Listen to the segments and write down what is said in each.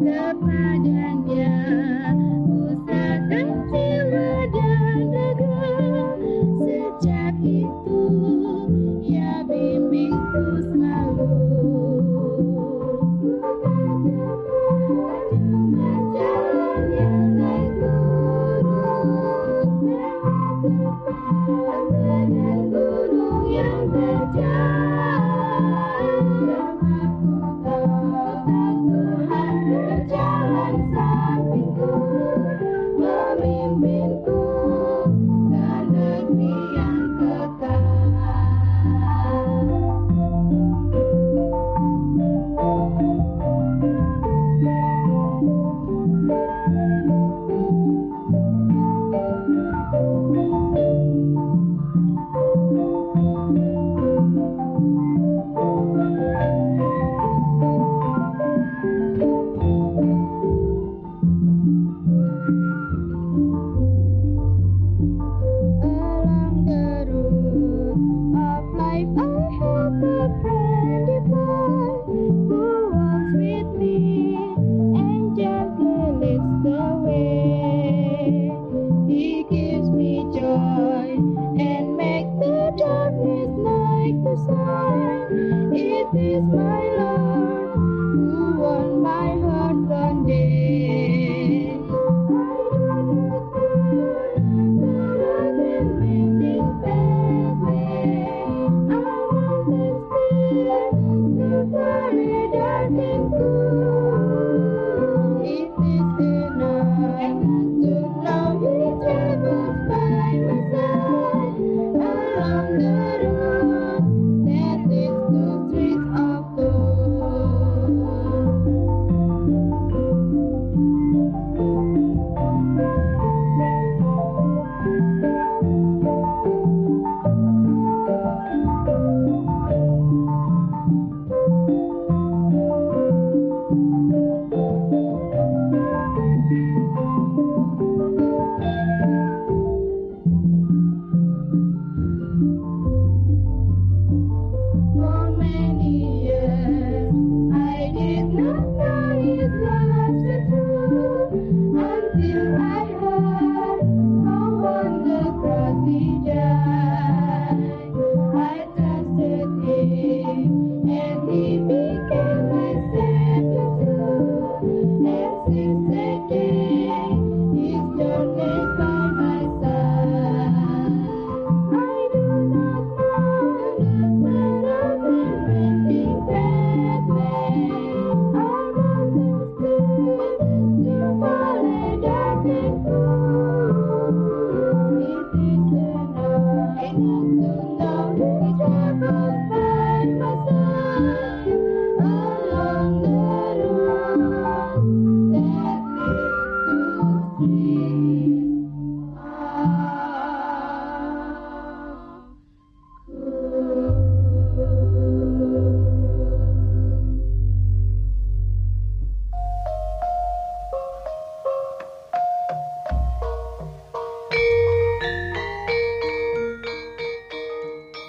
kepada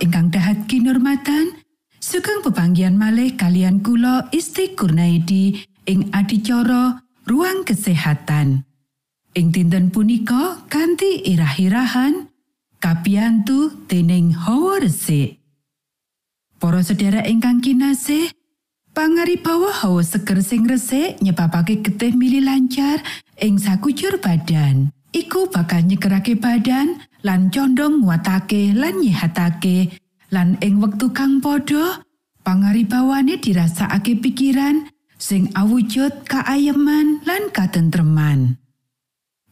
Ingkang dahat kinurmatan sugeng pepanggian malih kalian kula Isti Kurnaidi ing adicara ruang kesehatan. Ing dinten punika kanthi irah-irahan kapiantu dening Hawa Resik. Para sedherek ingkang kinasih pangaribawa hawa seger sing resik nyebabake getih mili lancar ing sakujur badan. Iku bakal nyegerake badan lan condong nguatake lan nyihatake lan ing wektu kang padha pangaribawane dirasakake pikiran sing awujud kaayeman lan katentreman.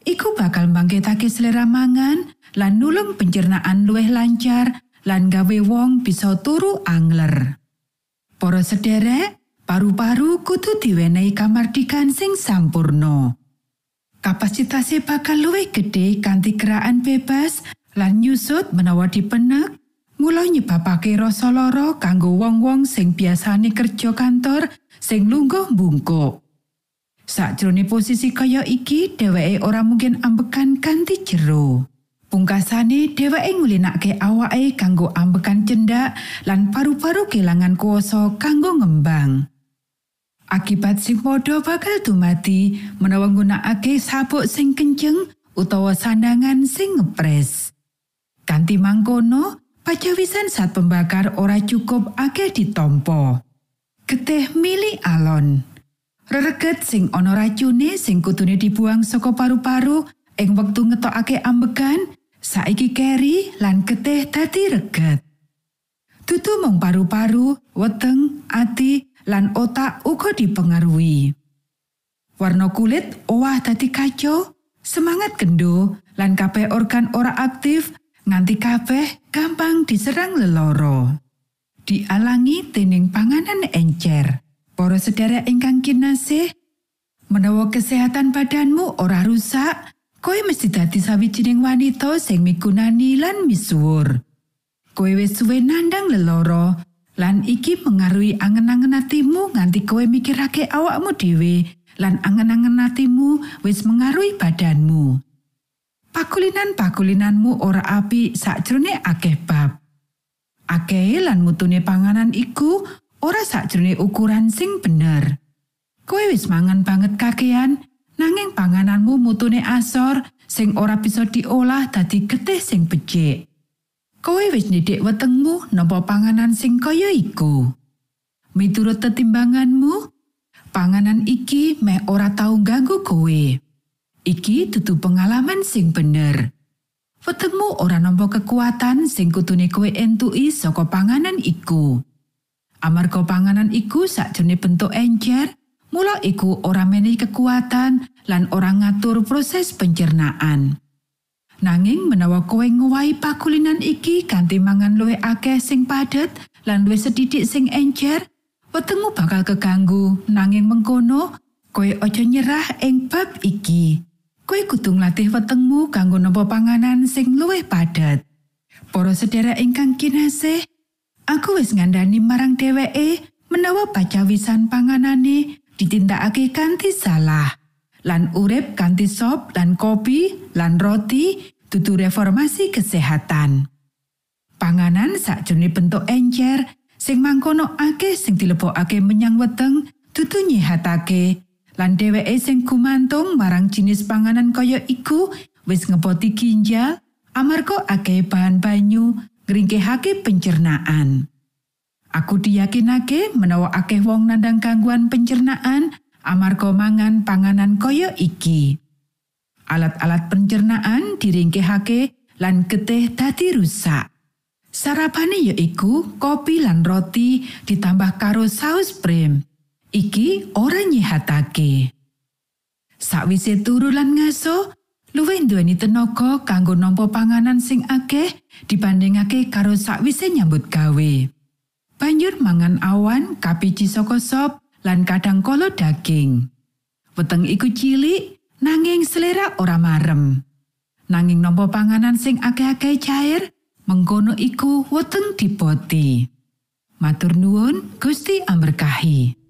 Iku bakal mbangkitake selera mangan lan nulung pencernaan luwih lancar lan gawe wong bisa turu angler. Para sederek paru-paru kudu diwenehi kamardikan sing sampurno. Kapasitase bakal luwih gedhe kanthi keraan bebas lan nyusut menawa dipenek. Mula nyebabake rasa lara kanggo wong-wong sing biasane kerja kantor sing lungguh bungkuk sakjroning posisi kaya iki dheweke ora mungkin ambekan kanthi jero. Pungkasane dheweke ngulinake awake kanggo ambekan cendak lan paru-paru kelangan kuasa kanggo ngembang Akibat sing padha bakal dumati menawa nggunakake sabuk sing kenceng utawa sandangan sing ngepres. Kanti mangkono, pajawisan saat pembakar ora cukup akeh ditompo. Getih mili alon. Rereget sing ana racune sing kutune dibuang saka paru-paru ing wektu ngetokake ambegan, saiki keri lan getih dadi reget. Tutu mung paru-paru, weteng, ati, lan otak uga dipengaruhi. Warna kulit owah dadi kacau, semangat kendo, lan kabeh organ ora aktif nganti kabeh gampang diserang leloro. Dialangi dening panganan encer. Para sedherek ingkang kinasih, Menawa kesehatan badanmu ora rusak, koe mesti dadi sawijining wanita sing migunani lan misuwur. Koe wis suwe nandang leloro, lan iki mengaruhi angen-angen atimu nganti koe mikirake awakmu dhewe lan angen-angen atimu wis mengaruhi badanmu. Pakulinan-pakulinanmu ora apik sakjroning akeh bab. Akeh lan mutune panganan iku ora sakjroning ukuran sing bener. Kowe wis mangan banget kakean, nanging pangananmu mutune asor sing ora bisa diolah dadi getih sing becik. Kowe wis ndidik wetengmu napa panganan sing kaya iku. Miturut tetimbanganmu, panganan iki meh ora tau ganggu kowe. Iki dudu pengalaman sing bener. Wetengmu ora nampa kekuatan sing kutune kowe entuki saka panganan iku. Amarga panganan iku sakjane bentuk encer, Mula iku ora menehi kekuatan lan ora ngatur proses pencernaan. Nanging menawa kowe ngowahi pakulinan iki kanthi mangan luwih akeh sing padet lan luwih sedidik sing encer, wetengmu bakal keganggu. Nanging mengkono, kowe aja nyerah ing bab iki. Kowe kudu nglatih wetengmu kanggo nampa panganan sing luwih padet. Para sedherek ingkang kinasih, aku wis ngandani marang dheweke menawa pacawisan panganane ditindakake kanthi salah lan urip kanthi sop lan kopi lan roti dudu reformasi kesehatan panganan sakjroning bentuk encer sing mangkono akeh sing dilebokake menyang weteng dudu nyihatake lan dheweke sing gumantung marang jenis panganan kaya iku wis ngepoti ginjal amarga akeh bahan banyu ngringkehake pencernaan. Aku diyakinake menawa akeh wong nandang gangguan pencernaan amarga mangan panganan kaya iki. Alat-alat pencernaan diringkehake lan getih dadi rusak. Sarapane yaiku kopi lan roti ditambah karo saus prem. Iki ora nyihatake. Sakwise turu lan ngaso, luwih nduweni tenaga kanggo nampa panganan sing akeh dibandingake karo sakwise nyambut gawe. banjur mangan awan kapiji saka sop lan kadang kala daging. Weteng iku cilik nanging selera ora marem. Nanging nampa panganan sing akeh-akeh cair mengkono iku weteng dipoti. Matur nuwun Gusti amberkahi.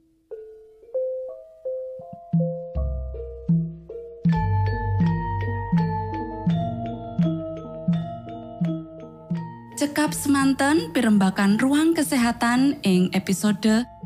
Cekap semanten pimbakan ruang kesehatan ing episode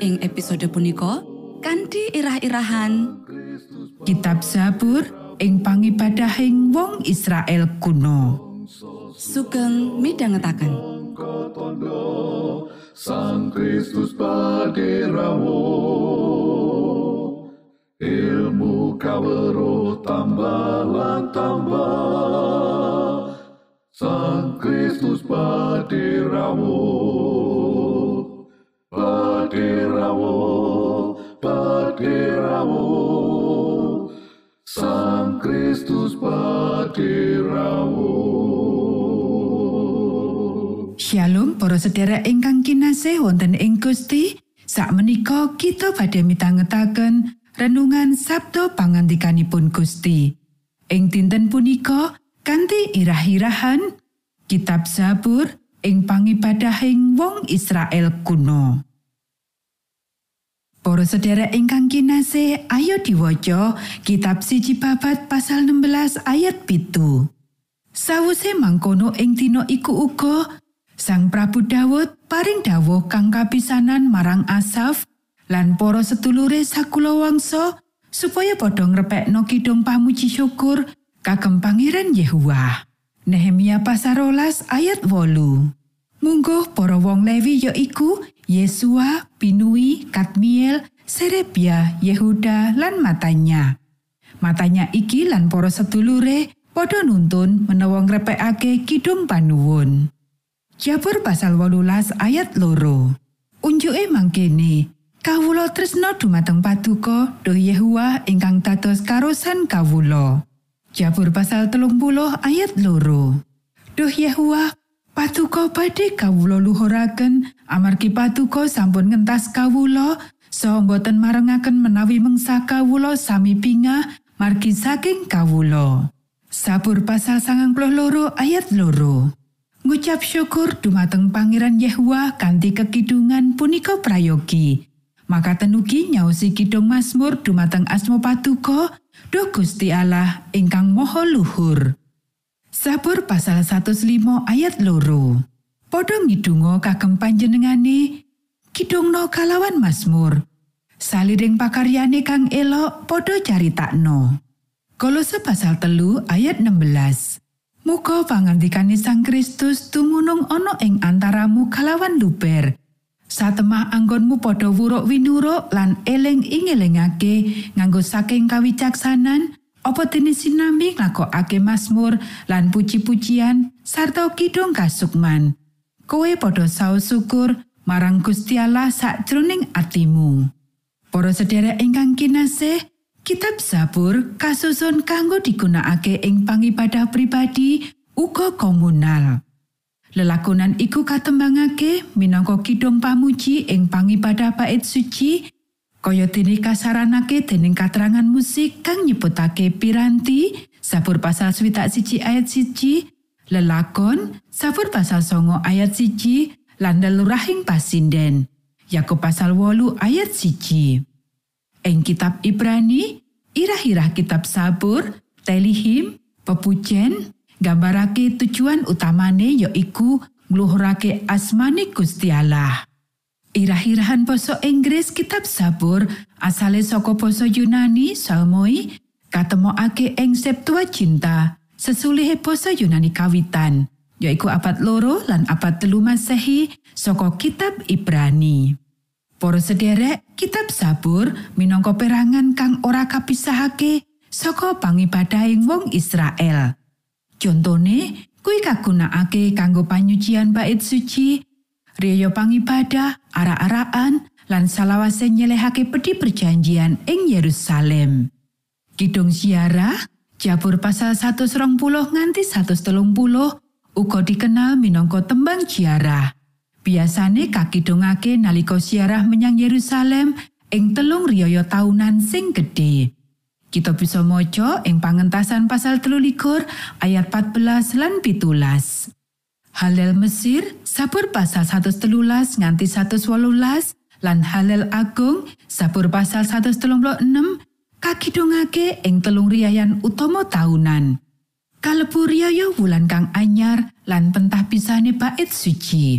ing episode punika kanthi irah-irahan. Kitab Zabur ing pangibadahing wong Israel kuno. sugeng midhangetaken. Sang Kristus paderamu ilmu kawero tambah tambah. Sang Kristus paderamu paderamu paderamu Sang Kristus paderamu Shalom para sedherek ingkang kinasih wonten ing Gusti. Sakmenika kita badhe mitangetaken renungan Sabto pangandikanipun Gusti. Ing dinten punika kanthi irah-irahan Kitab Zabur ing pangibadahing wong Israel kuno. Para sedherek ingkang kinasih, ayo diwaca kitab siji babat pasal 16 ayat pitu. Sawuse mangkono ing dina iku uga Sang Prabu Dawud paring dawuh kang kapisanan marang Asaf lan para sedulure sakulawangsa supaya padha ngrepekno kidung pamuji syukur kagem Pangeran Yehuwa. Nehemia pasal rolas ayat wolu. Mungguh para wong Lewi yaiku Yesua, Binui, Kadmiel, Serebia, Yehuda, lan Matanya. Matanya iki lan para sedulure padha nuntun menawa ngrepekake kidung panuwun. Jabur pasal 18 ayat loro. Unjuke mangkene, kawula tresno dumateng paduka Duh Yehuwa ingkang dados karosan kawula. Jabur pasal telung puluh ayat loro. Duh Yehuwa, paduka badhe kawula luhuraken amargi paduka sampun ngentas kawula saha boten marengaken menawi mengsa kawula sami pingah margi saking kawula. Sabur pasal sangang loro ayat loro. Ngucap syukur dumateng Pangeran Yehuwa kanthi kekidungan punika prayogi. Maka tenugi nyaosi kidung Mazmur dumateng asma Patuko, Duh Gusti Allah ingkang Maha Luhur. Sabur pasal 105 ayat loro. Podho ngidungo kagem panjenengane, kidungno kalawan Mazmur. Saliring pakaryane kang elok padha caritakno. Kolose pasal telu ayat 16. Muga pangandikane Sang Kristus tumunung ana ing antaramu kalawan luber. Satemah anggonmu padha wuruk winuruk lan eling ingelingake nganggo saking kawicaksanan apa dene sinambi nglakokake Mazmur lan puji-pujian sarta kidung kasukman. Kowe padha saos syukur marang Gusti Allah sakjroning atimu. Para sedherek ingkang kinasih, Kitab Zabur kasusun kanggo digunakake ing pangibadah pribadi uga komunal. Lelakonan iku katembangake minangka kidung pamuji ing pangibadah bait suci, kaya dene kasaranake dening katerangan musik kang nyebutake piranti, Zabur pasal swidak siji ayat siji, lelakon, Zabur pasal songo ayat siji, lan lelurahing pasinden. Yakub pasal wolu ayat siji. Ing kitab Ibrani, irah-irah kitab Sabur, Telihim, pepujen, gambarake tujuan utamane yaiku ngluhurake asmane Gusti Allah. Irah-irahan basa Inggris kitab Sabur asale saka basa Yunani Salmoi katemokake ing Septuaginta sesulihe basa Yunani kawitan yaiku abad loro lan abad telu Masehi saka kitab Ibrani. Para sederek, kitab Sabur minangka perangan kang ora kapisahake saka pangibadahing wong Israel. Contone, kuwi kagunakake kanggo panyucian bait suci, riya pangibadah, arak-arakan, lan salawase nyelehake pedi perjanjian ing Yerusalem. Kidung siarah, Jabur pasal 120 nganti 130 uga dikenal minangka tembang jiarah. Biasane kakidungake nalika siarah menyang Yerusalem ing telung riyaya taunan sing gedhe. Kita bisa maca ing pangentasan pasal telulikur ayat 14 lan pitulas. Halel Mesir sabur pasal 113 nganti 118 lan Halel Agung sabur pasal 136 kakidungake ing telung riyayan utama taunan. Kalebu riyaya wulan kang anyar lan pentah pisane bait suci.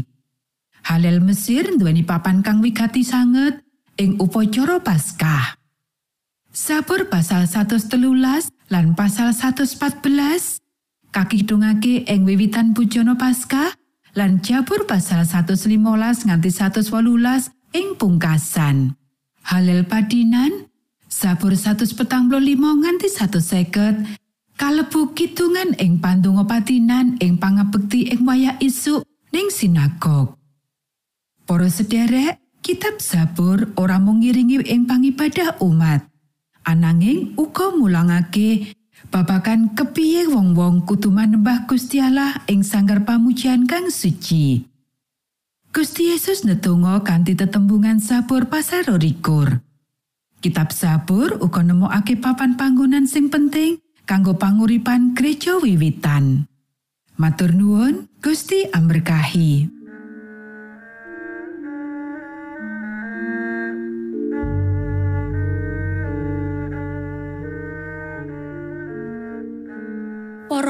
Halel Mesir nduweni papan kang wigati sanget ing upacara Paskah. Sabur pasal 113 lan pasal 114 kakidungake ing wiwitan pujana Paskah lan Jabur pasal 115 nganti 118 ing pungkasan. Halel padinan Sabur 145 nganti 150 kalebu kidungan ing pandonga patinan ing pangabekti ing wayah isuk ning sinagog. Para sederek, kitab Zabur ora mung ngiringi ing pangibadah umat, ananging uga mulangake babagan kepiye wong-wong kudu manembah Gusti Allah ing sanggar pamujian kang suci. Gusti Yesus netunggo kanthi tetembungan Zabur pasal rolikur. Kitab Zabur uga nemokake papan panggonan sing penting kanggo panguripan gereja wiwitan. Matur nuwun, Gusti amberkahi.